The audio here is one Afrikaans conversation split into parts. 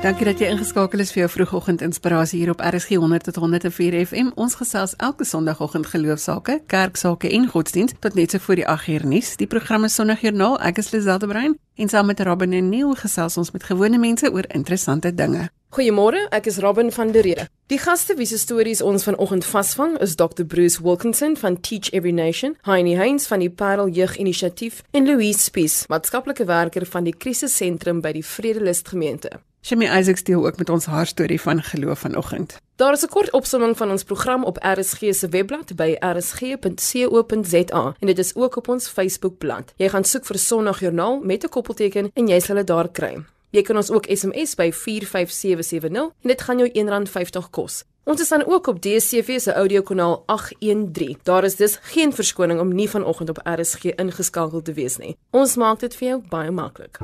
Dankie dat jy ingeskakel is vir jou vroegoggend inspirasie hier op RSG 100 tot 104 FM. Ons gesels elke Sondagoggend geloofsake, kerksake en godsdienst tot net so voor die 8 uur nuus. Die program is Sondagjoernaal. Ek is Liselde Brein en saam met Robin en Neil gesels ons met gewone mense oor interessante dinge. Goeiemôre, ek is Robin van der Rede. Die gaste wie se stories ons vanoggend vasvang is Dr Bruce Wilkinson van Teach Every Nation, Heinie Heinz van die Parel Jeug Inisiatief en Louise Spies, maatskaplike werker van die Krisissentrum by die Vredelust Gemeente. Shimi Isaacs deel ook met ons haar storie van geloof vanoggend. Daar is 'n kort opsomming van ons program op RSG se webblad by rsg.co.za en dit is ook op ons Facebookblad. Jy gaan soek vir Sondagjoernaal met 'n koppelteken en jy sal dit daar kry. Jy kan ons ook SMS by 45770 en dit gaan jou R1.50 kos. Ons is dan ook op DStv se audiokanaal 813. Daar is dus geen verskoning om nie vanoggend op RSG ingeskakel te wees nie. Ons maak dit vir jou baie maklik.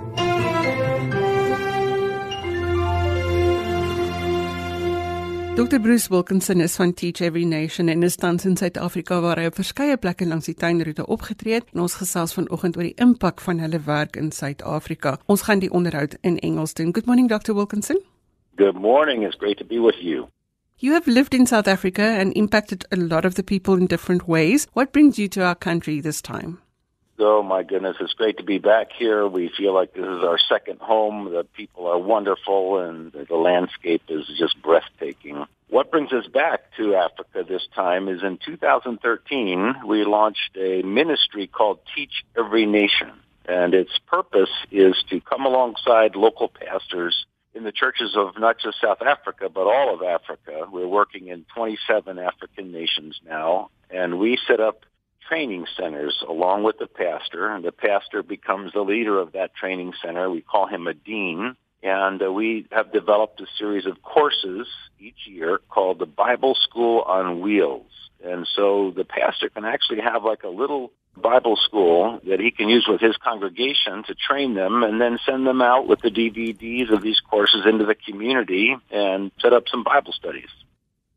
Dr Bruce Wilkinson is van Teach Every Nation en is tans in Suid-Afrika waar hy op verskeie plekke langs die tuinroete opgetree het en ons gesels vanoggend oor die impak van hulle werk in Suid-Afrika. Ons gaan die onderhoud in Engels doen. Good morning Dr Wilkinson. Good morning. It's great to be with you. You have lived in South Africa and impacted a lot of the people in different ways. What brings you to our country this time? Oh my goodness, it's great to be back here. We feel like this is our second home. The people are wonderful and the landscape is just breathtaking. What brings us back to Africa this time is in 2013, we launched a ministry called Teach Every Nation. And its purpose is to come alongside local pastors in the churches of not just South Africa, but all of Africa. We're working in 27 African nations now, and we set up training centers along with the pastor, and the pastor becomes the leader of that training center. We call him a dean, and uh, we have developed a series of courses each year called the Bible School on Wheels. And so the pastor can actually have like a little Bible school that he can use with his congregation to train them and then send them out with the DVDs of these courses into the community and set up some Bible studies.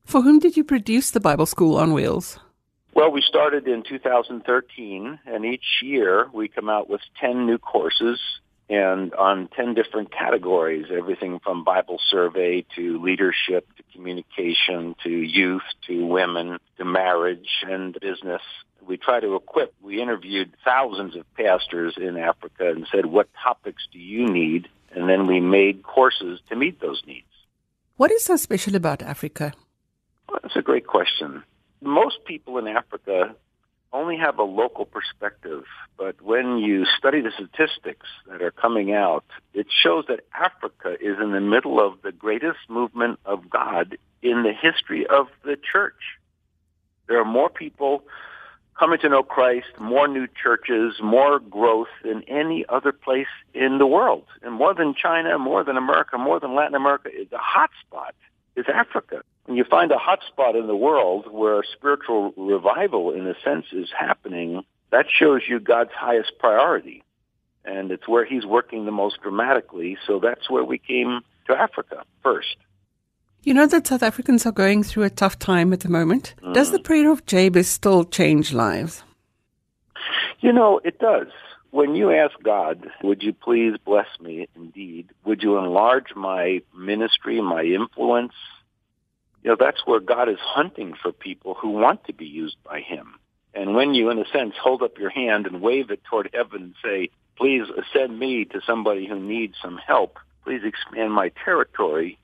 For whom did you produce the Bible School on Wheels? Well, we started in 2013, and each year we come out with 10 new courses and on 10 different categories, everything from Bible survey to leadership to communication to youth to women to marriage and business. We try to equip. We interviewed thousands of pastors in Africa and said, what topics do you need? And then we made courses to meet those needs. What is so special about Africa? Well, that's a great question most people in Africa only have a local perspective, but when you study the statistics that are coming out, it shows that Africa is in the middle of the greatest movement of God in the history of the church. There are more people coming to know Christ, more new churches, more growth than any other place in the world. And more than China, more than America, more than Latin America, the hotspot is Africa. And you find a hotspot in the world where spiritual revival, in a sense, is happening. That shows you God's highest priority. And it's where he's working the most dramatically. So that's where we came to Africa first. You know that South Africans are going through a tough time at the moment. Mm. Does the prayer of Jabez still change lives? You know, it does. When you ask God, would you please bless me indeed? Would you enlarge my ministry, my influence? You know, that's where God is hunting for people who want to be used by him. And when you, in a sense, hold up your hand and wave it toward heaven and say, please send me to somebody who needs some help, please expand my territory,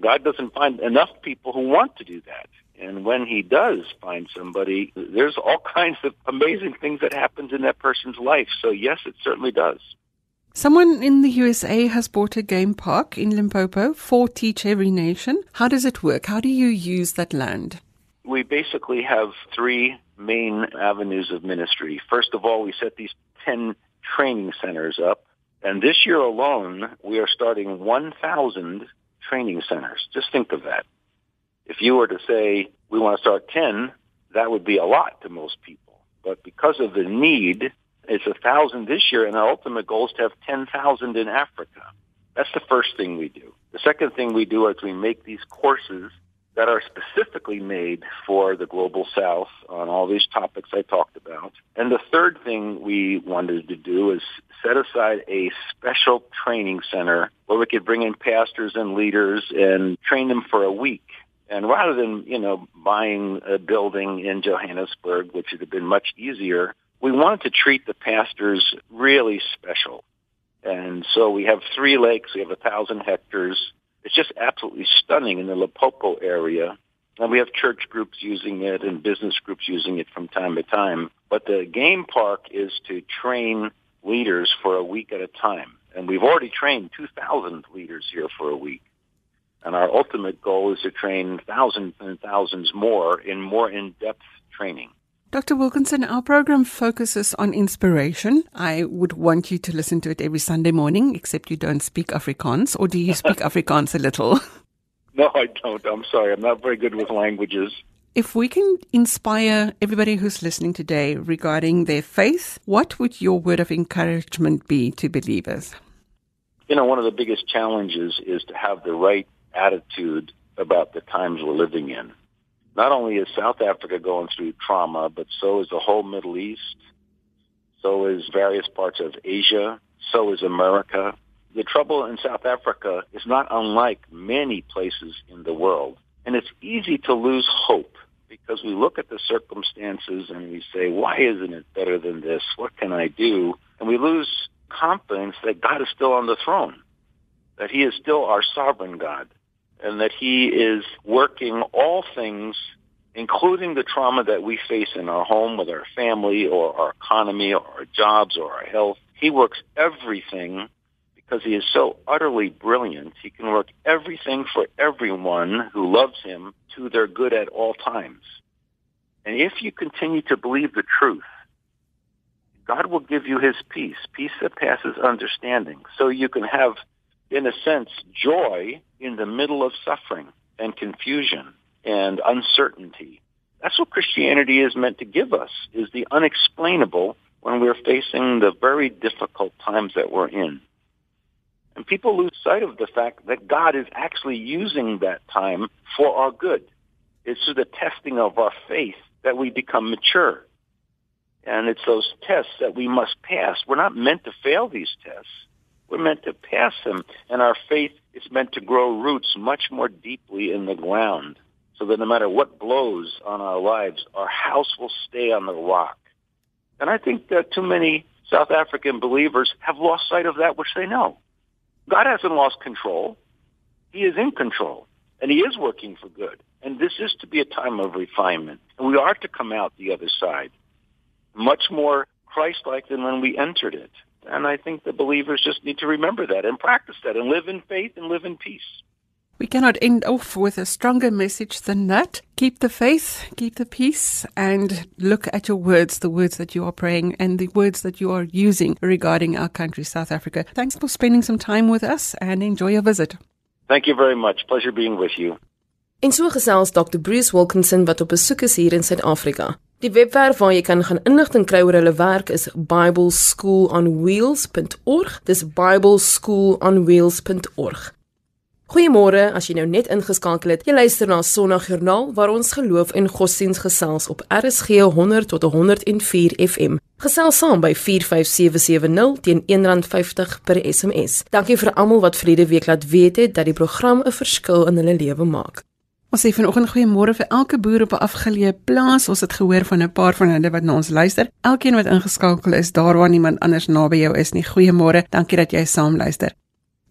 God doesn't find enough people who want to do that. And when he does find somebody, there's all kinds of amazing things that happens in that person's life. So yes, it certainly does. Someone in the USA has bought a game park in Limpopo for Teach Every Nation. How does it work? How do you use that land? We basically have three main avenues of ministry. First of all, we set these 10 training centers up. And this year alone, we are starting 1,000 training centers. Just think of that. If you were to say, we want to start 10, that would be a lot to most people. But because of the need, it's a thousand this year, and our ultimate goal is to have 10,000 in Africa. That's the first thing we do. The second thing we do is we make these courses that are specifically made for the global south on all these topics I talked about. And the third thing we wanted to do is set aside a special training center where we could bring in pastors and leaders and train them for a week. And rather than, you know, buying a building in Johannesburg, which would have been much easier, we wanted to treat the pastors really special. And so we have three lakes, we have a thousand hectares. It's just absolutely stunning in the Limpopo area. And we have church groups using it and business groups using it from time to time. But the game park is to train leaders for a week at a time. And we've already trained 2,000 leaders here for a week. And our ultimate goal is to train thousands and thousands more in more in-depth training. Dr. Wilkinson, our program focuses on inspiration. I would want you to listen to it every Sunday morning, except you don't speak Afrikaans, or do you speak Afrikaans a little? No, I don't. I'm sorry. I'm not very good with languages. If we can inspire everybody who's listening today regarding their faith, what would your word of encouragement be to believers? You know, one of the biggest challenges is to have the right attitude about the times we're living in. Not only is South Africa going through trauma, but so is the whole Middle East, so is various parts of Asia, so is America. The trouble in South Africa is not unlike many places in the world. And it's easy to lose hope because we look at the circumstances and we say, why isn't it better than this? What can I do? And we lose confidence that God is still on the throne, that he is still our sovereign God, and that he is working all things, including the trauma that we face in our home with our family or our economy or our jobs or our health. He works everything because he is so utterly brilliant. He can work everything for everyone who loves him to their good at all times. And if you continue to believe the truth, God will give you his peace, peace that passes understanding. So you can have, in a sense, joy in the middle of suffering and confusion and uncertainty. That's what Christianity is meant to give us, is the unexplainable when we're facing the very difficult times that we're in. And people lose sight of the fact that God is actually using that time for our good. It's through the testing of our faith that we become mature. And it's those tests that we must pass. We're not meant to fail these tests. We're meant to pass them. And our faith is meant to grow roots much more deeply in the ground so that no matter what blows on our lives, our house will stay on the rock. And I think that too many South African believers have lost sight of that which they know. God hasn't lost control. He is in control, and he is working for good. And this is to be a time of refinement. And we are to come out the other side much more Christ-like than when we entered it. And I think the believers just need to remember that and practice that and live in faith and live in peace. We cannot end off with a stronger message than that. Keep the faith, keep the peace, and look at your words, the words that you are praying and the words that you are using regarding our country, South Africa. Thanks for spending some time with us and enjoy your visit. Thank you very much. Pleasure being with you. En so gesels Dr. Bruce Wilkinson wat op besoek is hier in Suid-Afrika. Die webwerf waar jy kan gaan inligting kry oor hulle werk is bibleschoolonwheels.org. Dis bibleschoolonwheels.org. Goeiemôre, as jy nou net ingeskakel het. Jy luister na Sondagjoernaal waar ons geloof en godsdiens gesels op RSG 100 tot 104 FM. Gesels saam by 45770 teen R1.50 per SMS. Dankie vir almal wat vrede week laat weet het dat die program 'n verskil in hulle lewe maak. Ons sê vanoggend goeiemôre vir elke boer op 'n afgeleë plaas. Ons het gehoor van 'n paar van hulle wat na ons luister. Elkeen wat ingeskakel is, daar waar niemand anders naby jou is nie. Goeiemôre. Dankie dat jy saam luister.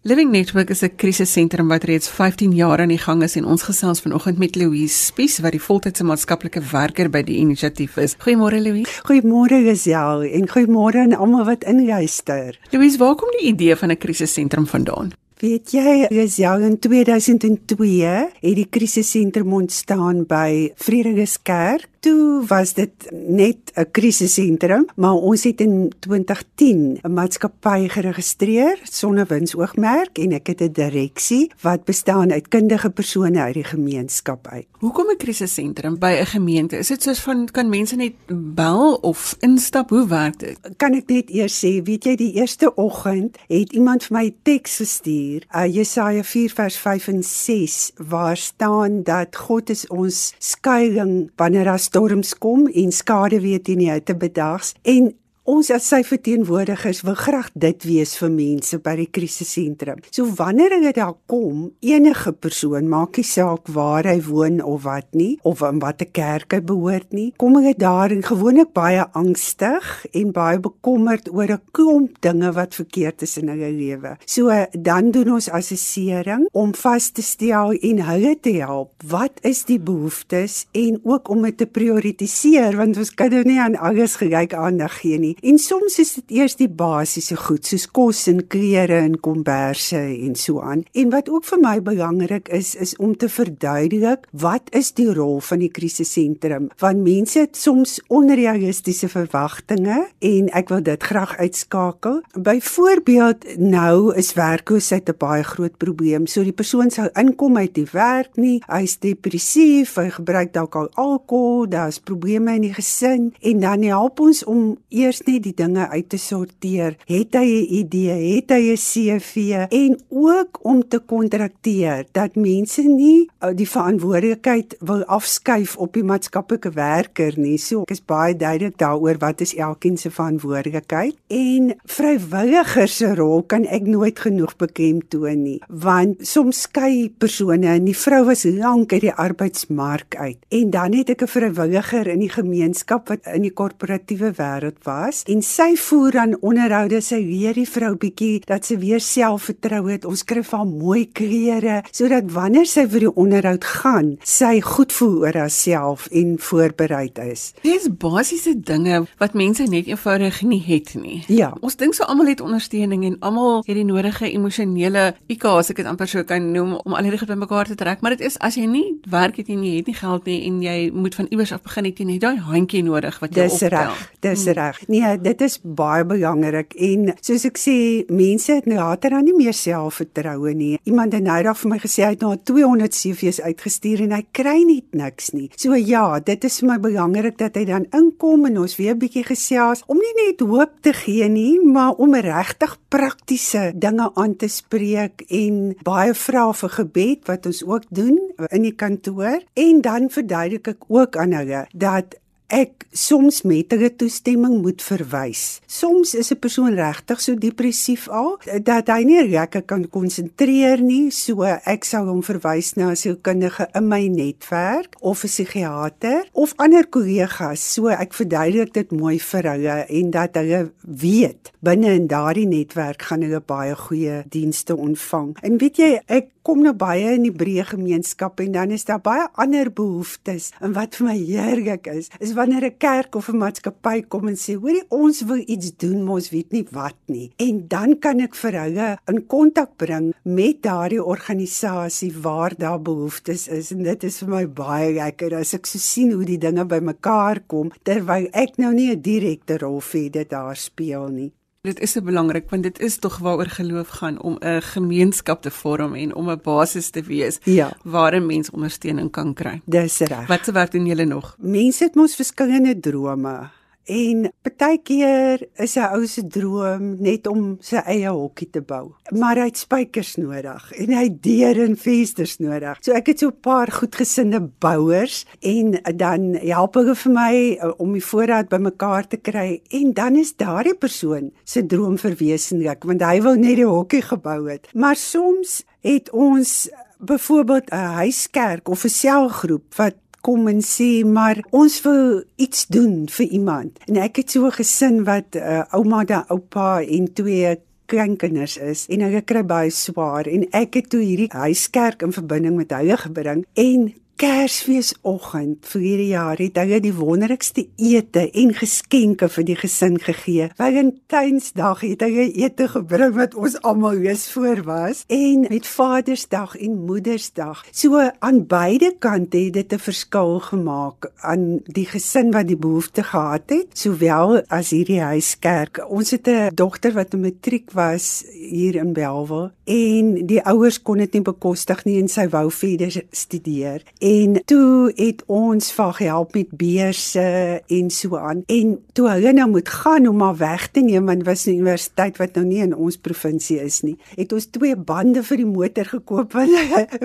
Living Network is 'n krisissentrum wat reeds 15 jaar aan die gang is en ons gesels vanoggend met Louise Spies wat die voltydse maatskaplike werker by die inisiatief is. Goeiemôre Louise. Goeiemôre Gesel en goeiemôre aan almal wat inluister. Louise, waar kom die idee van 'n krisissentrum vandaan? Weet jy, Gesel in 2002 het die krisissentrum ontstaan by Vredeskerk Toe was dit net 'n krisissentrum, maar ons het in 2010 'n maatskappy geregistreer sonder winsoogmerk en ek het 'n direksie wat bestaan uit kundige persone uit die gemeenskap uit. Hoekom 'n krisissentrum by 'n gemeente? Is dit soos van kan mense net bel of instap? Hoe werk dit? Kan ek net eers sê, weet jy, die eerste oggend het iemand vir my teks gestuur, uh, Jesaja 4 vers 5 en 6 waar staan dat God is ons skuilings wanneer daar storms kom en skade weer teen die hitte bedags en Ons as sy verteenwoordigers wil graag dit wees vir mense by die krisissentrum. So wanneer hulle daar kom, enige persoon, maak nie saak waar hy woon of wat nie, of in watter kerk hy behoort nie, kom hulle daar en gewoonlik baie angstig en baie bekommerd oor 'n klomp dinge wat verkeerd is in hulle lewe. So dan doen ons assessering om vas te stel en hulle te help. Wat is die behoeftes en ook om dit te prioritiseer want ons kan nou nie aan alles gelyk aandag gee nie. En soms is dit eers die basiese goed soos kos en klere en komberse en so aan. En wat ook vir my belangrik is is om te verduidelik wat is die rol van die krisissentrum? Want mense het soms onrealistiese verwagtinge en ek wil dit graag uitskakel. Byvoorbeeld nou is werkloosheid 'n baie groot probleem. So die persoon sou inkom uit die werk nie, hy's depressief, hy gebruik dalk al alkohol, daar's probleme in die gesin en dan help ons om eers net die dinge uit te sorteer. Het hy 'n idee? Het hy 'n CV? En ook om te kontrakteer dat mense nie uh, die verantwoordelikheid wil afskuif op die maatskaplike werker nie. So ek is baie duidelik daaroor wat is elkeen se verantwoordelikheid en vrywilligers se rol kan ek nooit genoeg beklemtoon nie, want soms skei persone en die vrou was lank uit die arbeidsmark uit en dan het ek 'n vrywilliger in die gemeenskap wat in die korporatiewe wêreld was was en sy voer dan onderhoude sy leer die vrou bietjie dat sy weer selfvertroue het. Ons skryf haar mooi klere sodat wanneer sy vir die onderhoud gaan, sy goed voel oor haarself en voorberei is. Dis basiese dinge wat mense net eenvoudig nie het nie. Ja. Ons dink so almal het ondersteuning en almal het die nodige emosionele IQ as ek dit amper so kan noem om al hierdie goed bymekaar te trek, maar dit is as jy nie werk het en jy het nie geld nie en jy moet van iewers af begin het jy net daai handjie nodig wat jy optel. Dis reg. Dis hmm. reg. Nee, Nee, dit is baie belangrik en soos ek sê, mense het nou later dan nie meer selfvertroue nie. Iemand het nou dag vir my gesê hy het nou 200 CV's uitgestuur en hy kry net niks nie. So ja, dit is vir my belangrik dat hy dan inkom en ons weer 'n bietjie gesels om nie net hoop te gee nie, maar om regtig praktiese dinge aan te spreek en baie vrae vir gebed wat ons ook doen in die kantoor en dan verduidelik ek ook aan hulle dat ek soms met hulle toestemming moet verwys. Soms is 'n persoon regtig so depressief al dat hy nie lekker kan konsentreer nie, so ek sou hom verwys na 'n sielkundige in my netwerk of 'n psigiater of ander kollegas. So ek verduidelik dit mooi vir hulle en dat hulle weet binne in daardie netwerk gaan hulle baie goeie dienste ontvang. En weet jy, ek kom nou baie in die breë gemeenskap en dan is daar baie ander behoeftes. En wat vir my heerlik is, is wanneer 'n kerk of 'n maatskappy kom en sê, "Hoorie, ons wil iets doen, maar ons weet nie wat nie." En dan kan ek vir hulle in kontak bring met daardie organisasie waar daar behoeftes is en dit is vir my baie lekker as ek so sien hoe die dinge bymekaar kom terwyl ek nou nie 'n direkte rol vir dit daar speel nie. Dit is so belangrik want dit is tog waaroor geloof gaan om 'n gemeenskap te vorm en om 'n basis te wees ja. waar 'n mens ondersteuning kan kry. Dis reg. Wat se werk doen julle nog? Mense het mos verskillende drome. En partykeer is 'n ou se droom net om sy eie hokkie te bou. Maar hy het spykers nodig en hy het deure en vensters nodig. So ek het so 'n paar goedgesinde bouers en dan help hulle vir my uh, om die voorraad bymekaar te kry en dan is daardie persoon se droom verwesenlik want hy wou net die hokkie gebou het. Maar soms het ons byvoorbeeld 'n huiskerk of 'n selgroep wat kom en sê maar ons wil iets doen vir iemand. En ek het so 'n gesin wat uh, ouma, da oupa en twee kleinkinders is en hulle kry baie swaar en ek het toe hierdie huiskerk in verbinding met hulle gebring en Kersfeesoggend vir hierdie jaar het hy die wonderlikste ete en geskenke vir die gesin gegee. Valentynsdag het hy ete gebring wat ons almal wees voor was en met Vadersdag en Moedersdag. So aan beide kante het dit 'n verskil gemaak aan die gesin wat die behoefte gehad het, sowel as hierdie huiskerk. Ons het 'n dogter wat 'n matriek was hier in Belwel en die ouers kon dit nie bekostig nie en sy wou verder studeer. En toe het ons vir gehelp met beurse en so aan. En toe hulle nou moet gaan om maar weg te neem want was 'n universiteit wat nou nie in ons provinsie is nie. Het ons twee bande vir die motor gekoop want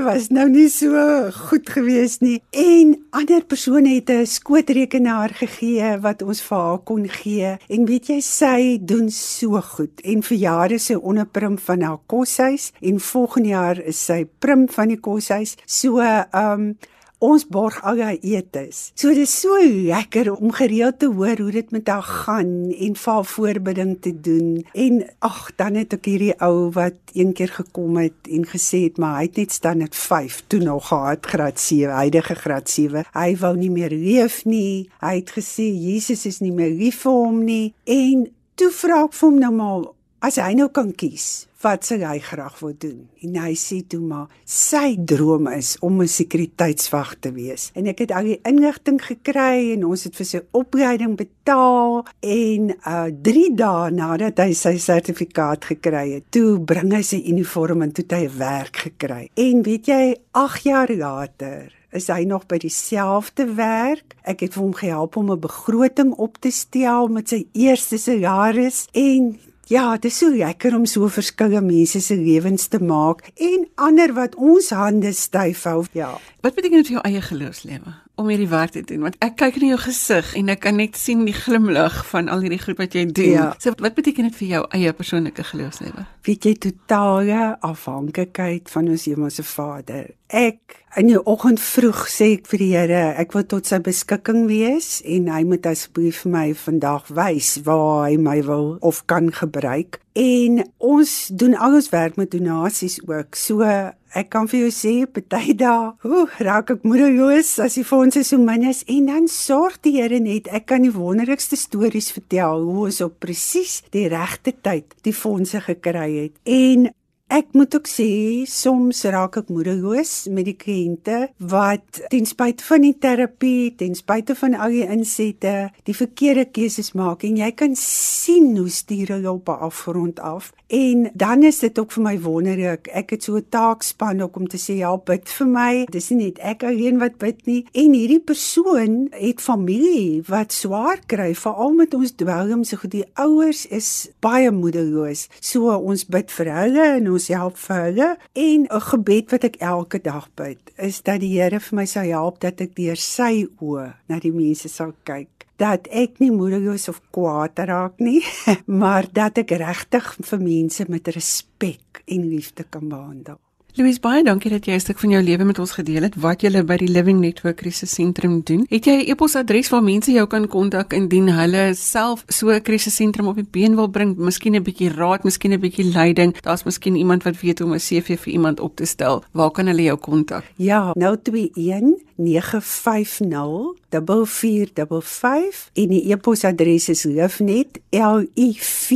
was nou nie so goed gewees nie. En ander persone het 'n skootrekenaar gegee wat ons vir haar kon gee. En weet jy sy doen so goed. En vir jare sy onderprim van haar koshuis en volgende jaar is sy prim van die koshuis. So ehm um, ons borg al haar etes. So dit is so lekker om gereeld te hoor hoe dit met haar gaan en vir haar voorbeding te doen. En ag, dan het ek hierdie ou wat een keer gekom het en gesê het maar hy het net staan net 5 toe nog gehad graad 7, huidige graad 7. Hy wou nie meer leef nie. Hy het gesê Jesus is nie meer lief vir hom nie en toe vra ek vir hom nou maar as hy nou kan kies wat sy hy graag wil doen. En hy sê toe maar sy droom is om 'n sekuriteitswag te wees. En ek het al die inligting gekry en ons het vir sy opleiding betaal en uh 3 dae nadat hy sy sertifikaat gekry het, toe bring hy sy uniform en toe hy werk gekry. En weet jy, 8 jaar later is hy nog by dieselfde werk. Ek het vir hom gehelp om 'n begroting op te stel met sy eerste salaris en Ja, dit is so lekker om so verskillende mense se lewens te maak en ander wat ons hande styf hou. Ja. Wat beteken dit vir jou eie geloofslewe om hierdie werk te doen? Want ek kyk in jou gesig en ek kan net sien die glimlag van al hierdie goed wat jy doen. Ja. So wat beteken dit vir jou eie persoonlike geloofslewe? Weet jy totale afhanklikheid van ons Hemelse Vader. Ek in die oggend vroeg sê ek vir die Here, ek wil tot sy beskikking wees en hy moet asseblief vir my vandag wys waar hy my wil of kan gebruik. En ons doen al ons werk met donasies ook. So ek kan vir jou sê party dae, hoe raak ek moedeloos as die fondse so min is en dan sorg die Here net ek kan die wonderlikste stories vertel hoe ons op presies die regte tyd die fondse gekry het. En Ek moet ook sê soms raak ek moedeloos met die kliënte wat ten spyte van die terapie, ten spyte van al die insette, die verkeerde keuses maak en jy kan sien hoe stuur hulle op 'n afgrond af. En dan is dit ook vir my wonderlik. Ek het so 'n taakspan ook om te sê help bid vir my. Dis nie net ek alleen wat bid nie. En hierdie persoon het familie wat swaar kry, veral met ons dwelms. So die ouers is baie moedeloos. So ons bid vir hulle en help vir hulle. En 'n gebed wat ek elke dag bid, is dat die Here vir my sou help dat ek deur sy oë na die mense sal kyk dat ek nie moedeloos of kwaad raak nie, maar dat ek regtig vir mense met respek en liefde kan behandel. Louise baie dankie dat jy 'n stuk van jou lewe met ons gedeel het wat jy by die Living Network krisissentrum doen. Het jy 'n e-posadres waar mense jou kan kontak indien hulle self so 'n krisissentrum op die been wil bring, miskien 'n bietjie raad, miskien 'n bietjie leiding. Daar's miskien iemand wat weet hoe om 'n CV vir iemand op te stel. Waar kan hulle jou kontak? Ja, 021 950 4455 en die e-posadres is liefnet l i v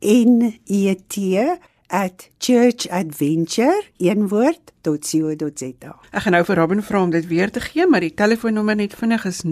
n e t churchadventure.co.za. Ek gaan nou vir Robin vra om dit weer te gee, maar die telefoonnommer net vinnig is 0219504455.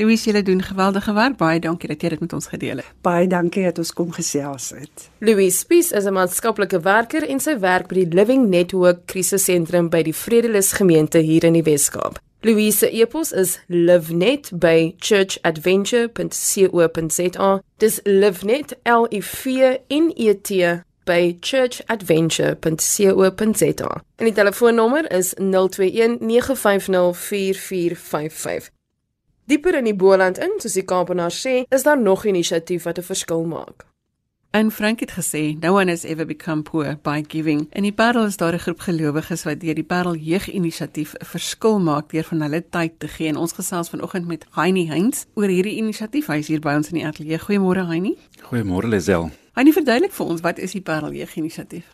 Louise, jy doen geweldige werk. Baie dankie dat jy dit met ons gedeel het. Baie dankie dat ons kom gesels het. Louise Spies is 'n maatskaplike werker en sy werk by die Living Network Krisissentrum by die Vredelus gemeente hier in die Wes-Kaap. Louise Epos is livenet@churchadventure.co.za. Dis livenet L I V N E T by churchadventure.co.za. En die telefoonnommer is 021 950 4455. Dieper in die Boland in, soos die Kaapenaar sê, is daar nog inisiatief wat 'n verskil maak. En Frank het gesê, no one has ever become poor by giving. In die Parel is daar 'n groep gelowiges wat deur die Parel Jeuginisiatief 'n verskil maak deur van hulle tyd te gee. En ons gesels vanoggend met Heinie Heinz oor hierdie inisiatief. Hy is hier by ons in die ateljee. Goeiemôre Heinie. Goeiemôre Lisel. Heinie, verduidelik vir ons wat is die Parel Jeuginisiatief?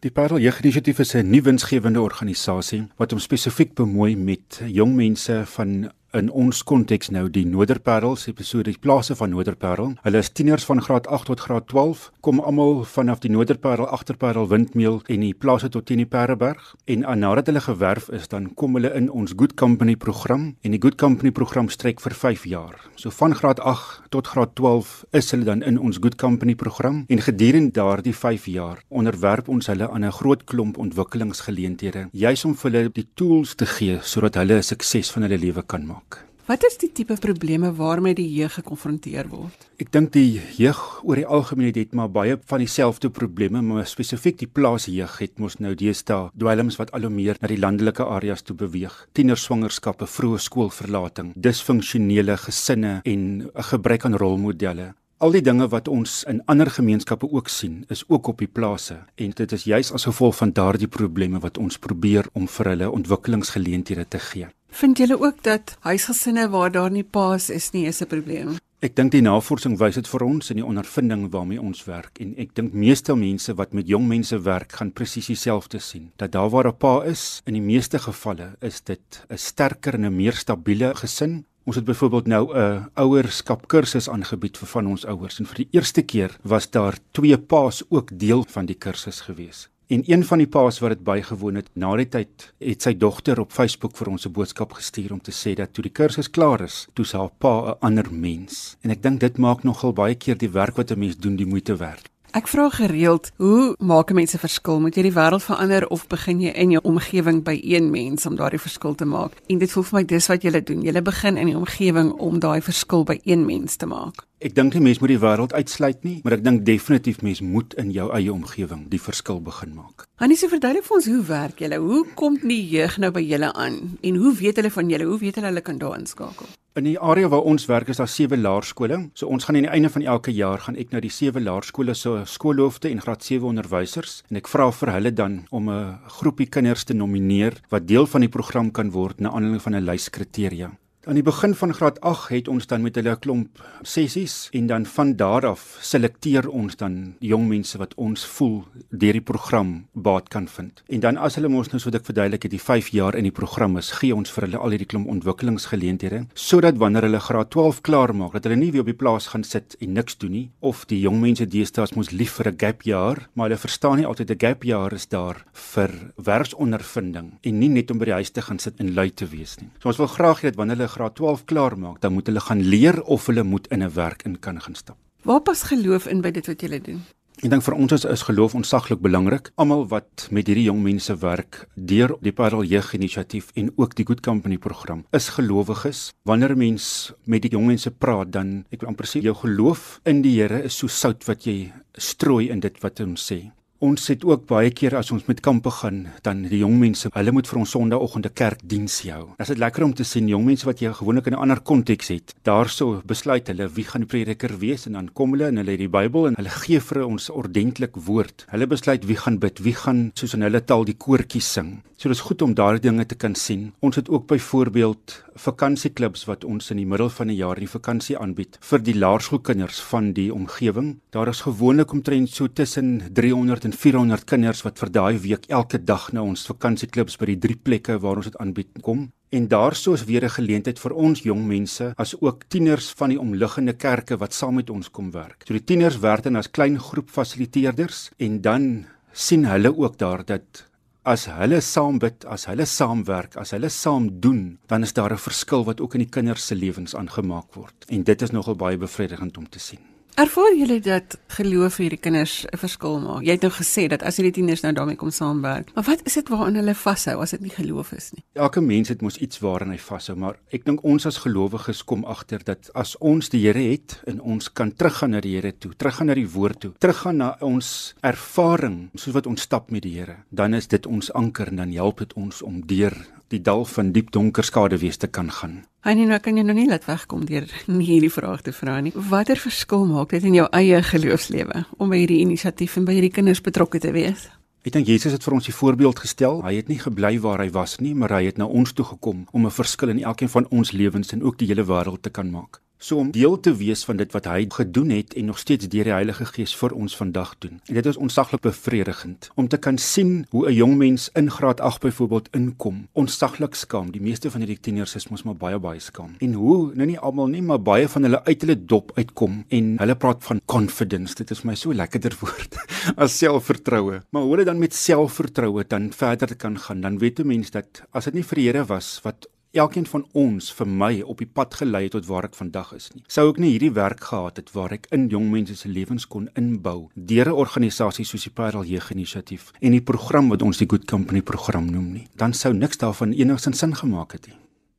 Die Parel Jeuginisiatief is 'n nuwe winsgewende organisasie wat hom spesifiek bemoei met jong mense van in ons konteks nou die Noorderparels episode die plase van Noorderparel. Hulle is tieners van graad 8 tot graad 12, kom almal vanaf die Noorderparel, Agterparel, Windmeel en die plase tot teen die Pareberg en nadat hulle gewerf is, dan kom hulle in ons Good Company program en die Good Company program strek vir 5 jaar. So van graad 8 tot graad 12 is hulle dan in ons Good Company program en gedurende daardie 5 jaar onderwerp ons hulle aan 'n groot klomp ontwikkelingsgeleenthede, juis om vir hulle die tools te gee sodat hulle 'n sukses van hulle lewe kan maak. Wat is die tipe probleme waarmee die jeug gekonfronteer word? Ek dink die jeug oor die algemeen het maar baie van dieselfde probleme, maar spesifiek die plaasjeug het mos nou deesdae dwelms wat al hoe meer na die landelike areas toe beweeg. Tienerswangerskappe, vroeë skoolverlating, disfunksionele gesinne en 'n gebrek aan rolmodelle. Al die dinge wat ons in ander gemeenskappe ook sien, is ook op die plase en dit is juis as gevolg van daardie probleme wat ons probeer om vir hulle ontwikkelingsgeleenthede te gee. Vind julle ook dat huisgesinne waar daar nie paas is nie is 'n probleem? Ek dink die navorsing wys dit vir ons in die ondervinding waarmee ons werk en ek dink meeste mense wat met jong mense werk gaan presies dieselfde sien. Dat daar waar 'n pa is, in die meeste gevalle is dit 'n sterker en 'n meer stabiele gesin. Ons het byvoorbeeld nou 'n ouerskap kursus aangebied vir van ons ouers en vir die eerste keer was daar twee paas ook deel van die kursus gewees. En een van die paas wat dit bygewoon het, na die tyd het sy dogter op Facebook vir ons 'n boodskap gestuur om te sê dat toe die kursus klaar is, toe sy haar pa 'n ander mens. En ek dink dit maak nogal baie keer die werk wat 'n mens doen die moeite werd. Ek vra gereeld, hoe maak mense verskil? Moet jy die wêreld verander of begin jy in jou omgewing by een mens om daardie verskil te maak? En dit voel vir my dis wat jy doen. Jy begin in die omgewing om daai verskil by een mens te maak. Ek dink nie mense moet die wêreld uitsluit nie, maar ek dink definitief mense moet in jou eie omgewing die verskil begin maak. Hannie, so verduidelik vir ons hoe werk julle? Hoe kom die jeug nou by julle aan? En hoe weet hulle van julle? Hoe weet hulle hulle kan daar inskakel? In die area waar ons werk is daar sewe laerskole. So ons gaan aan die einde van elke jaar gaan ek na die sewe laerskole se skoolhoofde en graad 7 onderwysers en ek vra vir hulle dan om 'n groepie kinders te nomineer wat deel van die program kan word na aanleiding van 'n lys kriteria. Aan die begin van graad 8 het ons dan met hulle 'n klomp sessies en dan van daar af selekteer ons dan jong mense wat ons voel deur die program baat kan vind. En dan as hulle mos nou so dik verduidelik het die 5 jaar in die program is, gee ons vir hulle al hierdie klomp ontwikkelingsgeleenthede sodat wanneer hulle graad 12 klaar maak, dat hulle nie weer op die plaas gaan sit en niks doen nie of die jong mense deesdae mos lief vir 'n gap jaar, maar hulle verstaan nie altyd 'n gap jaar is daar vir werksondervinding en nie net om by die huis te gaan sit en lui te wees nie. So ons wil graag hê dat wanneer hulle graad 12 klaar maak, dan moet hulle gaan leer of hulle moet in 'n werk in kan gaan stap. Waar pas geloof in by dit wat jy doen? Ek dink vir ons is, is geloof ontsaglik belangrik. Almal wat met hierdie jong mense werk deur die Parel Jeug Inisiatief en ook die Good Company program, is gelowiges. Wanneer mens met die jong mense praat, dan ek wil amper sê jou geloof in die Here is so sout wat jy strooi in dit wat ons sê. Ons het ook baie keer as ons met kampe gaan, dan die jong mense, hulle moet vir ons Sondagoggende kerkdiens hou. Dit is lekker om te sien jong mense wat jy gewoonlik in 'n ander konteks het. Daarso besluit hulle wie gaan die prediker wees en dan kom hulle en hulle het die Bybel en hulle gee vir ons ordentlik woord. Hulle besluit wie gaan bid, wie gaan soos in hulle taal die koortjies sing. So dis goed om daardie dinge te kan sien. Ons het ook byvoorbeeld vakansieklubs wat ons in die middel van die jaar die vakansie aanbied vir die laerskoolkinders van die omgewing. Daar is gewoonlik omtrent so tussen 300 en 400 kinders wat vir daai week elke dag na ons vakansieklubs by die drie plekke waar ons dit aanbied kom. En daarso is weer 'n geleentheid vir ons jong mense as ook tieners van die omliggende kerke wat saam met ons kom werk. So die tieners werk dan as klein groep fasiliteerders en dan sien hulle ook daar dat as hulle saam bid, as hulle saamwerk, as hulle saam doen, dan is daar 'n verskil wat ook in die kinders se lewens aangemaak word. En dit is nogal baie bevredigend om te sien. Ervaar julle dat geloof vir hierdie kinders 'n verskil maak? Jy het nou gesê dat as hierdie tieners nou daarmee kom saamwerk, maar wat is dit waaraan hulle vashou as dit nie geloof is nie? Elke mens het mos iets waaraan hy vashou, maar ek dink ons as gelowiges kom agter dat as ons die Here het en ons kan teruggaan na die Here toe, teruggaan na die woord toe, teruggaan na ons ervaring soos wat ons stap met die Here, dan is dit ons anker en dan help dit ons om deur die dal van diep donker skaduwees te kan gaan. Nee, nou kan jy nou nie laat wegkom deur nie hierdie vraag te vra nie. Watter verskil maak dit in jou eie geloofslewe om by hierdie inisiatief en by hierdie kinders betrokke te wees? Ek dink Jesus het vir ons die voorbeeld gestel. Hy het nie gebly waar hy was nie, maar hy het na ons toe gekom om 'n verskil in elkeen van ons lewens en ook die hele wêreld te kan maak. So om deel te wees van dit wat hy gedoen het en nog steeds deur die Heilige Gees vir ons vandag doen. En dit is onsaglik bevredigend om te kan sien hoe 'n jong mens in graad 8 byvoorbeeld inkom. Onsaglik skaam. Die meeste van hierdie tieners is mos maar baie baie skaam. En hoe, nou nie almal nie, maar baie van hulle uit hulle dop uitkom en hulle praat van confidence. Dit is my so lekkerder woord as selfvertroue. Maar hoe hulle dan met selfvertroue dan verder kan gaan, dan weet 'n mens dat as dit nie vir die Here was wat elkeen van ons vir my op die pad gelei het tot waar ek vandag is nie. Sou ek nie hierdie werk gehad het waar ek in jong mense se lewens kon inbou deur 'n organisasie soos die Parel Jeuginisiatief en die program wat ons die Good Company program noem nie, dan sou niks daarvan enigsins sin gemaak het nie.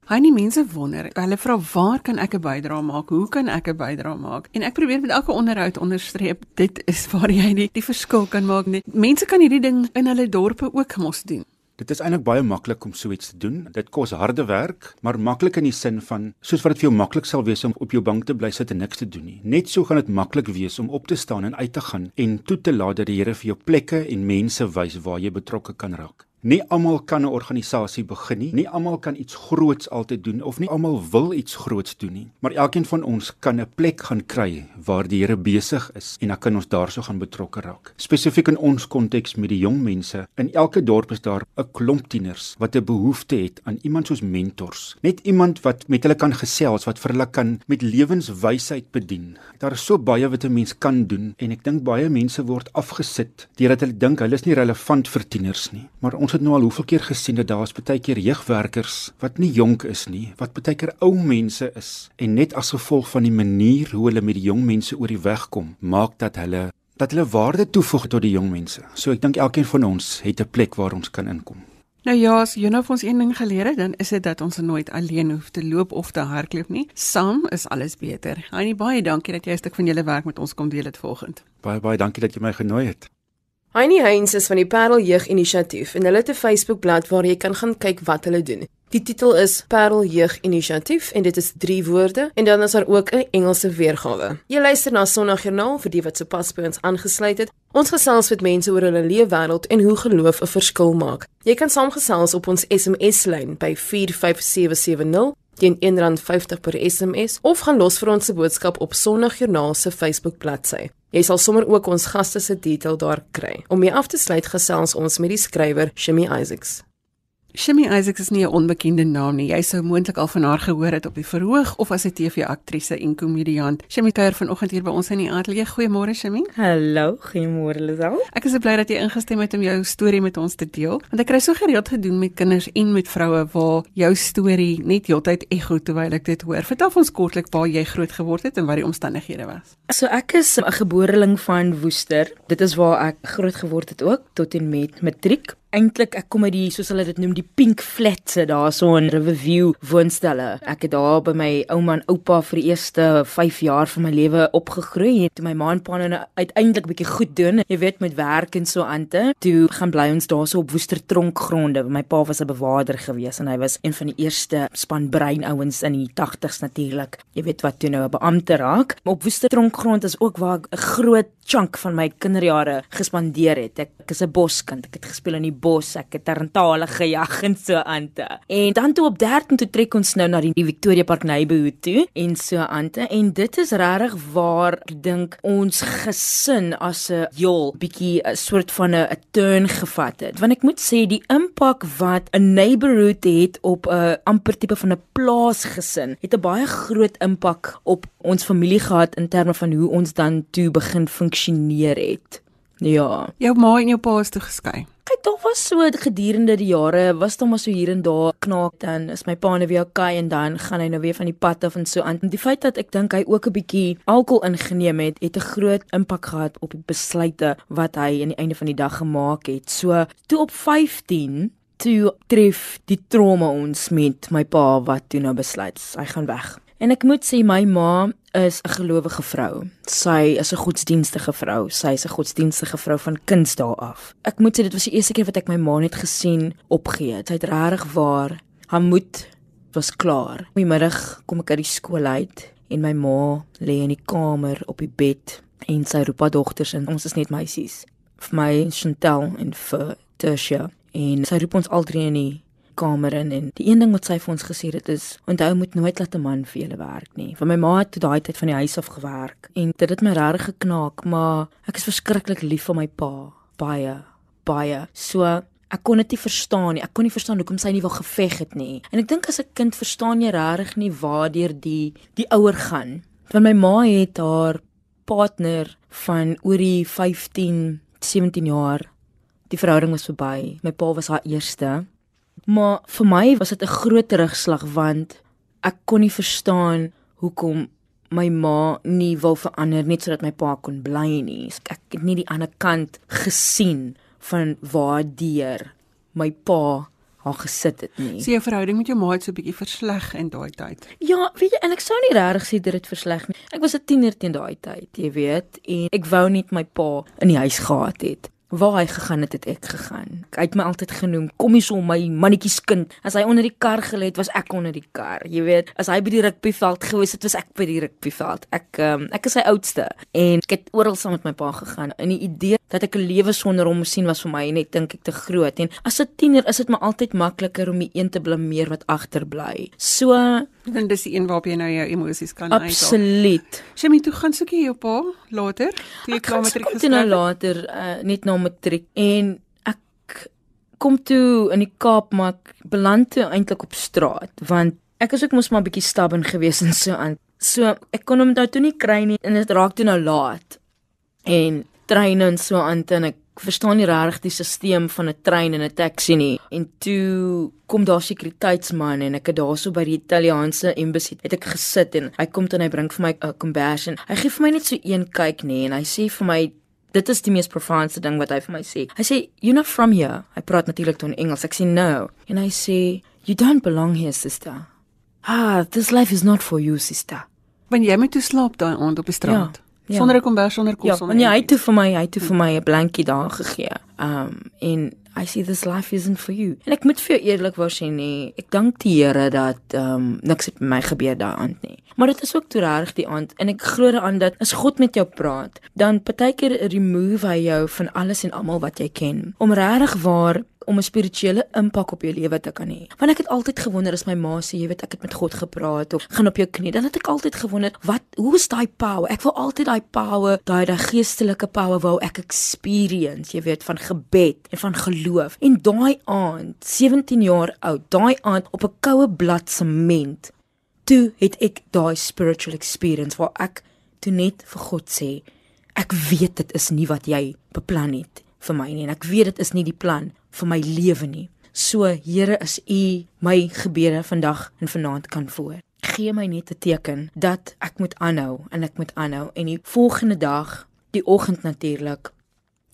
Hy nie mense wonder. Hulle vra waar kan ek 'n bydrae maak? Hoe kan ek 'n bydrae maak? En ek probeer met elke onderhoud onderstreep, dit is waar jy die, die verskil kan maak. Mense kan hierdie ding in hulle dorpe ook mos doen. Dit is eintlik baie maklik om so iets te doen. Dit kos harde werk, maar maklik in die sin van soos wat dit vir jou maklik sal wees om op jou bank te bly sit en niks te doen nie. Net so gaan dit maklik wees om op te staan en uit te gaan en toe te laat dat die Here vir jou plekke en mense wys waar jy betrokke kan raak. Nie almal kan 'n organisasie begin nie. Nie almal kan iets groots altyd doen of nie almal wil iets groots doen nie. Maar elkeen van ons kan 'n plek gaan kry waar die Here besig is en dan kan ons daarso gaan betrokke raak. Spesifiek in ons konteks met die jong mense, in elke dorp is daar 'n klomp tieners wat 'n behoefte het aan iemand soos mentors. Net iemand wat met hulle kan gesels, wat vir hulle kan met lewenswysheid bedien. Daar is so baie wat 'n mens kan doen en ek dink baie mense word afgesit deurdat hulle dink hulle is nie relevant vir tieners nie. Maar ons het nou al hoeveel keer gesien dat daar is baie keer jeugwerkers wat nie jonk is nie, wat baie keer ou mense is en net as gevolg van die manier hoe hulle met die jong mense oor die weg kom, maak dat hulle dat hulle waarde toevoeg tot die jong mense. So ek dink elkeen van ons het 'n plek waar ons kan inkom. Nou ja, as jy nou vir ons een ding geleer het, dan is dit dat ons nooit alleen hoef te loop of te hardloop nie. Saam is alles beter. Annie, baie dankie dat jy 'n stuk van julle werk met ons kom deel het vanoggend. Baie baie dankie dat jy my genooi het. Heinie Heinz is van die Parel Jeug Inisiatief en hulle het 'n Facebookblad waar jy kan gaan kyk wat hulle doen. Die titel is Parel Jeug Inisiatief en dit is 3 woorde en dan is daar ook 'n Engelse weergawe. Jy luister na Sondagjoernaal vir die wat sopas by ons aangesluit het. Ons gesels met mense oor hulle leefwêreld en hoe geloof 'n verskil maak. Jy kan saamgesels op ons SMS-lyn by 45770 teen R1.50 per SMS of gaan los vir ons se boodskap op Sondagjoernaal se Facebook bladsy. Jy sal sommer ook ons gaste se detail daar kry. Om mee af te sluit gesels ons met die skrywer Shimmy Isaacs. Shimmy Isaacs is nie 'n onbekende naam nie. Jy sou moontlik al van haar gehoor het op die verhoog of as 'n TV-aktrise en komediant. Shimmy kuier vanoggend hier by ons in die ateljee. Goeiemôre Shimmy. Hallo, goeiemôre Lisel. Ek is bly dat jy ingestem het om jou storie met ons te deel, want ek kry so gereeld gedoen met kinders en met vroue waar jou storie net heeltyd ekho terwyl ek dit hoor. Vertel ons kortliks waar jy groot geword het en wat die omstandighede was. So ek is 'n geboreling van Woester. Dit is waar ek groot geword het ook tot en met matriek eintlik ek kom uit die soos hulle dit noem die pink flats daarso in Riverview woonstelle. Ek het daar by my ouma en oupa vir die eerste 5 jaar van my lewe opgegroei. Toe my ma en pa nou uiteindelik bietjie goed doen, jy weet met werk en so aante, toe gaan bly ons daarso op Woester tronkgronde. My pa was 'n bewaarder gewees en hy was een van die eerste span brein ouens in die 80s natuurlik. Jy weet wat toe nou 'n beampte raak. Op Woester tronkgrond is ook waar 'n groot chunk van my kinderjare gespandeer het. Ek, ek is 'n boskind. Ek het gespeel in die bos, ek het tarantale gejag en so aante. En dan toe op 13 toe trek ons nou na die Victoria Park Neighborhood toe en so aante en dit is regtig waar ek dink ons gesin as 'n jol bietjie 'n soort van 'n turn gevat het. Want ek moet sê die impak wat 'n neighborhood het op 'n amper tipe van 'n plaasgesin het 'n baie groot impak op ons familie gehad in terme van hoe ons dan toe begin funksioneer het. Ja. Jou ma en jou pa is toe geskei. Kyk, daar was so gedurende die jare, was daar maar so hier en daar knaak dan is my pa nou weer okay en dan gaan hy nou weer van die pad af en so aan. Die feit dat ek dink hy ook 'n bietjie alkohol ingeneem het, het 'n groot impak gehad op die besluite wat hy aan die einde van die dag gemaak het. So, toe op 15 toe tref die trauma ons met my pa wat toe nou besluit hy gaan weg. En ek moet sê my ma is 'n gelowige vrou. Sy is 'n godsdienstige vrou. Sy is 'n godsdienstige vrou van kindsdae af. Ek moet sê dit was die eerste keer wat ek my ma net gesien opgee. Sy het regtig waar haar moed was klaar. In die middag kom ek uit die skool uit en my ma lê in die kamer op die bed en sy roep haar dogters en ons is net meisies. Vir my Chantel en vir Tersia en sy roep ons al drie in die kamer in en die een ding wat sy vir ons gesê het is onthou moet nooit laat 'n man vir julle werk nie. Want my ma het toe daai tyd van die huis af gewerk en dit het my regtig geknaak, maar ek is verskriklik lief vir my pa, baie, baie. So ek kon dit nie verstaan nie. Ek kon nie verstaan hoekom sy nie wou geveg het nie. En ek dink as 'n kind verstaan jy regtig nie waardeur die die ouer gaan. Want my ma het haar partner van oor die 15, 17 jaar. Die verhouding was verby. My pa was haar eerste. Maar vir my was dit 'n groot terugslag want ek kon nie verstaan hoekom my ma nie wou verander net sodat my pa kon bly nie. Ek het nie die ander kant gesien van waardeur my pa haar gesit het nie. So jou verhouding met jou ma het so 'n bietjie versleg in daai tyd. Ja, weet jy, en ek sou nie regtig sê dit het versleg nie. Ek was 'n tiener teen daai tyd, jy weet, en ek wou net my pa in die huis gehad het. Waar hy gegaan het, het ek gegaan. Hy het my altyd genoem, kom hier so my mannetjies kind. As hy onder die kar gelê het, was ek onder die kar. Jy weet, as hy by die rugbyveld gewees het, was ek by die rugbyveld. Ek um, ek is sy oudste en ek het oral saam met my pa gegaan. En die idee dat ek 'n lewe sonder hom sien was vir my net dink ek te groot. En as 'n tiener is dit maar altyd makliker om die een te blameer wat agterbly. So, En dis die een waarop jy nou jou emosies kan uithaal. absoluut. Shami, toe gaan soek jy jou pa later? Toe jy Ek klaar met toe matriek nou geskryf het? later uh, net na matriek en ek kom toe in die Kaap maar ek beland toe eintlik op straat want ek is ook mos maar 'n bietjie stubborn geweest en so aan. So ek kon hom nou toe nie kry nie en dit raak toe nou laat. En treine en so aan en ek verstaan nie regtig die stelsel van 'n trein en 'n taxi nie. En toe kom daar sekuriteitsman en ek het daarso by die Italiaanse embassy het ek gesit en hy kom dan hy bring vir my 'n kombers en hy gee vir my net so een kyk nê en hy sê vir my dit is die mees profoundste ding wat hy vir my sê. Hy sê you're not from here. Hy praat natuurlik toe in Engels. Ek sê no. En hy sê you don't belong here sister. Ah, this life is not for you sister. Want jy moet toe slaap daai aand op die straat. Ja, ja. Sonder 'n kombers, sonder kos, Ja, sonder. ja, hy het toe vir my, hy het toe vir my 'n blankie daar gegee. Um en I see this life isn't for you. En ek moet vir jou eerlikwaar sê nee, ek dank die Here dat um niks het met my gebeur daai aand nie. Maar dit is ook toe reg die aand en ek glo daaraan dat as God met jou praat, dan partykeer remove hy jou van alles en almal wat jy ken om regtig waar om 'n spirituele impak op jou lewe te kan hê. Want ek het altyd gewonder as my ma sê, jy weet, ek het met God gepraat of gaan op jou knie, dan het ek altyd gewonder, wat hoe is daai power? Ek wil altyd daai power, daai daai geestelike power wou ek experience, jy weet, van gebed en van geloof. En daai aand, 17 jaar oud, daai aand op 'n koue blad sement, toe het ek daai spiritual experience waar ek toe net vir God sê, ek weet dit is nie wat jy beplan het vir my nie en ek weet dit is nie die plan vir my lewe nie. So Here, is U my gebede vandag en vanaand kan voor. Gee my net 'n teken dat ek moet aanhou en ek moet aanhou en die volgende dag, die oggend natuurlik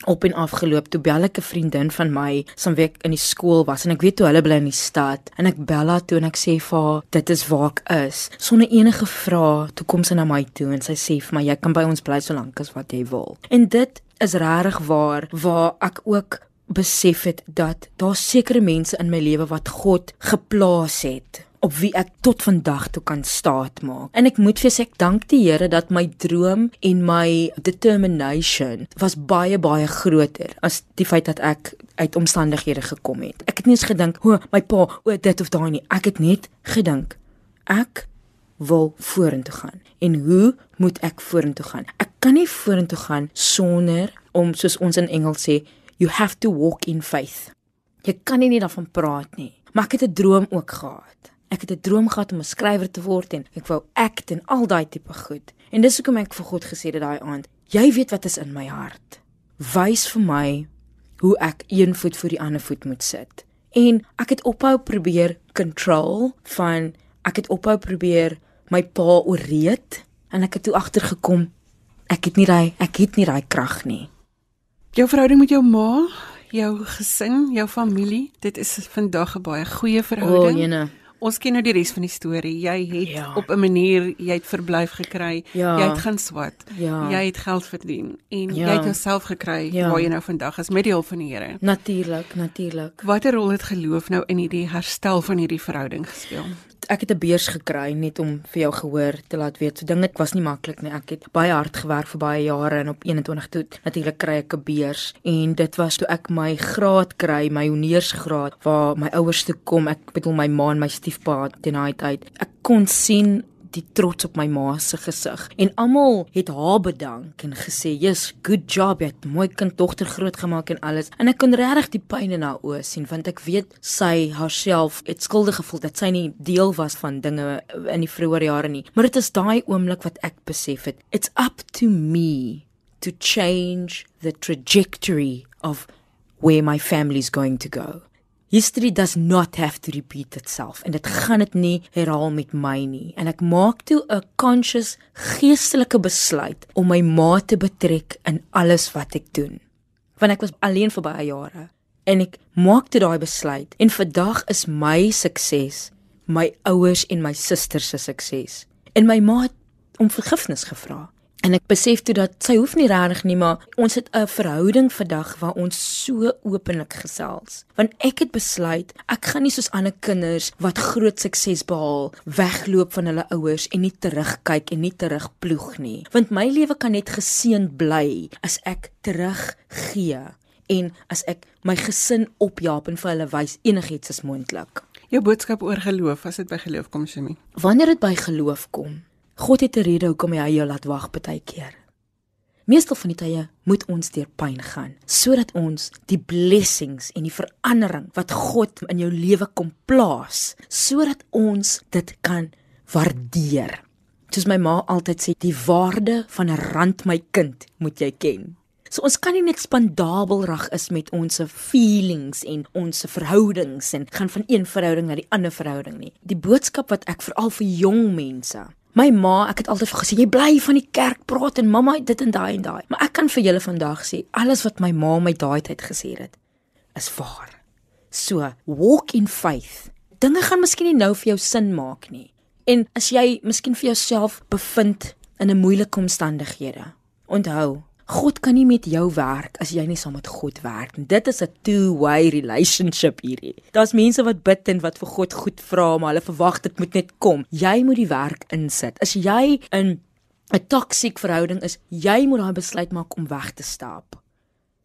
op en af geloop toe bel ek 'n vriendin van my som wie ek in die skool was en ek weet toe hulle bly in die stad en ek bel haar toe en ek sê vir haar dit is waar ek is. Sonder enige vrae toe kom sy na my toe en sy sê vir my jy kan by ons bly solank as wat jy wil. En dit is regtig waar waar ek ook besef het dat daar sekere mense in my lewe wat God geplaas het op wie ek tot vandag toe kan staat maak. En ek moet vir sê ek dank die Here dat my droom en my determination was baie baie groter as die feit dat ek uit omstandighede gekom het. Ek het nie eens gedink, "O, my pa, o dit of daai nie." Ek het net gedink, ek wil vorentoe gaan. En hoe moet ek vorentoe gaan? Ek kan nie vorentoe gaan sonder om soos ons in Engels sê, you have to walk in faith. Jy kan nie net daarvan praat nie. Maar ek het 'n droom ook gehad. Ek het 'n droom gehad om 'n skrywer te word en ek wou act en al daai tipe goed. En dis hoekom ek vir God gesê het daai aand, jy weet wat is in my hart. Wys vir my hoe ek een voet voor die ander voet moet sit. En ek het ophou probeer control van ek het ophou probeer my pa ooreed en ek het toe agtergekom ek het nie daai ek het nie daai krag nie. Jou verhouding met jou ma, jou gesin, jou familie, dit is vandag 'n baie goeie O, verhouding. jene. Ons ken nou die res van die storie. Jy het Ja. op 'n manier jy het verblyf gekry. Ja. Jy het gaan swat. Ja. Jy het geld verdien en Ja. jy het jouself gekry Ja. waar jy nou vandag is met die hulp van die Here. Natuurlik, natuurlik. Watter rol het geloof nou in hierdie herstel van hierdie verhouding gespeel? Ek het 'n beurs gekry net om vir jou gehoor te laat weet. So dinge was nie maklik nie. Ek het baie hard gewerk vir baie jare en op 21 toe natuurlik kry ek 'n beurs en dit was toe ek my graad kry, my honeursgraad waar my ouers toe kom. Ek bedoel my ma en my stiefpa teen daai tyd. Ek kon sien die trots op my ma se gesig en almal het haar bedank en gesê, "Yes, good job, jy het mooi kind dogter grootgemaak en alles." En ek kon regtig die pyn in haar oë sien want ek weet sy haarself het skuldig gevoel dat sy nie deel was van dinge in die vroeë jare nie. Maar dit is daai oomblik wat ek besef het, it's up to me to change the trajectory of where my family is going to go. History does not have to repeat itself en dit gaan dit nie herhaal met my nie en ek maak toe 'n conscious geestelike besluit om my ma te betrek in alles wat ek doen. Want ek was alleen vir baie jare en ek maak toe daai besluit en vandag is my sukses my ouers en my susters se sukses. En my ma het om vergifnis gevra. En ek besef toe dat sy hoef nie regtig nie, maar ons het 'n verhouding vandag waar ons so openlik gesels. Want ek het besluit, ek gaan nie soos ander kinders wat groot sukses behaal, wegloop van hulle ouers en nie terugkyk en nie terugploeg nie. Want my lewe kan net geseënd bly as ek teruggee en as ek my gesin opjaap en vir hulle wys enigiets is moontlik. Jou boodskap oor geloof, as dit by geloof kom, Shimi. Wanneer dit by geloof kom, God het 'n rede hoekom hy jou laat wag baie keer. Meestal van die tye moet ons deur pyn gaan sodat ons die blessings en die verandering wat God in jou lewe kom plaas, sodat ons dit kan waardeer. Soos my ma altyd sê, die waarde van 'n rand my kind moet jy ken. So ons kan nie net spandabelrag is met ons feelings en ons verhoudings en gaan van een verhouding na die ander verhouding nie. Die boodskap wat ek veral vir jong mense My ma, ek het altyd vir gesê jy bly van die kerk praat en mamma dit en daai en daai. Maar ek kan vir julle vandag sê alles wat my ma my daai tyd gesê het is waar. So, walk in faith. Dinge gaan miskien nie nou vir jou sin maak nie. En as jy miskien vir jouself bevind in 'n moeilike omstandighede, onthou, God kan nie met jou werk as jy nie saam met God werk nie. Dit is 'n two-way relationship hierdie. Daar's mense wat bid en wat vir God goed vra, maar hulle verwag dit moet net kom. Jy moet die werk insit. As jy in 'n toksiese verhouding is, jy moet daai besluit maak om weg te stap.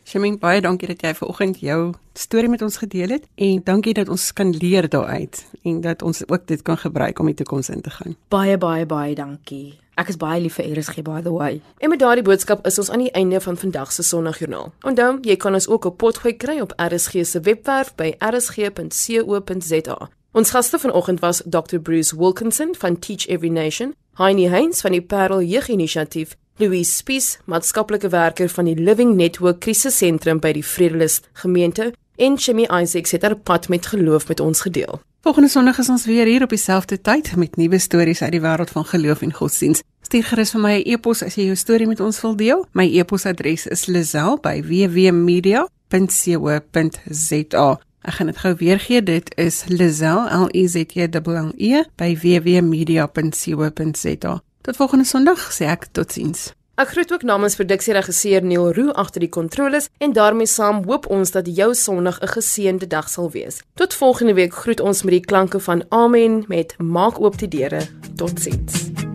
Shemin, baie dankie dat jy vanoggend jou storie met ons gedeel het en dankie dat ons kan leer daaruit en dat ons ook dit kan gebruik om die toekoms in te gaan. Baie baie baie dankie. Ek is baie lief vir RSG by the way. En met daardie boodskap is ons aan die einde van vandag se Sondagjoernaal. Onthou, jy kan ons ook op potgooi kry op RSG se webwerf by rsg.co.za. Ons gaste vanoggend was Dr Bruce Wilkinson van Teach Every Nation, Heinie Heinz van die Parel Jeuginisiatief, Louise Spies, maatskaplike werker van die Living Network Krisissentrum by die Vredelus gemeente en Chemi Isaacs het 'n pad met geloof met ons gedeel. Volgende Sondag is ons weer hier op dieselfde tyd met nuwe stories uit die wêreld van geloof en godsdiens. Stuur gerus vir my 'n e e-pos as jy jou storie met ons wil deel. My e-posadres is lazel@wwmedia.co.za. Ek gaan dit gou weer gee. Dit is lazel l e z e l e by wwmedia.co.za. Tot volgende Sondag sê ek totsiens. Ek groet ook namens produksieregisseur Neil Roo agter die kontroles en daarmee saam hoop ons dat jou Sondag 'n geseënde dag sal wees. Tot volgende week groet ons met die klanke van Amen met Maak oop die deure. Totsiens.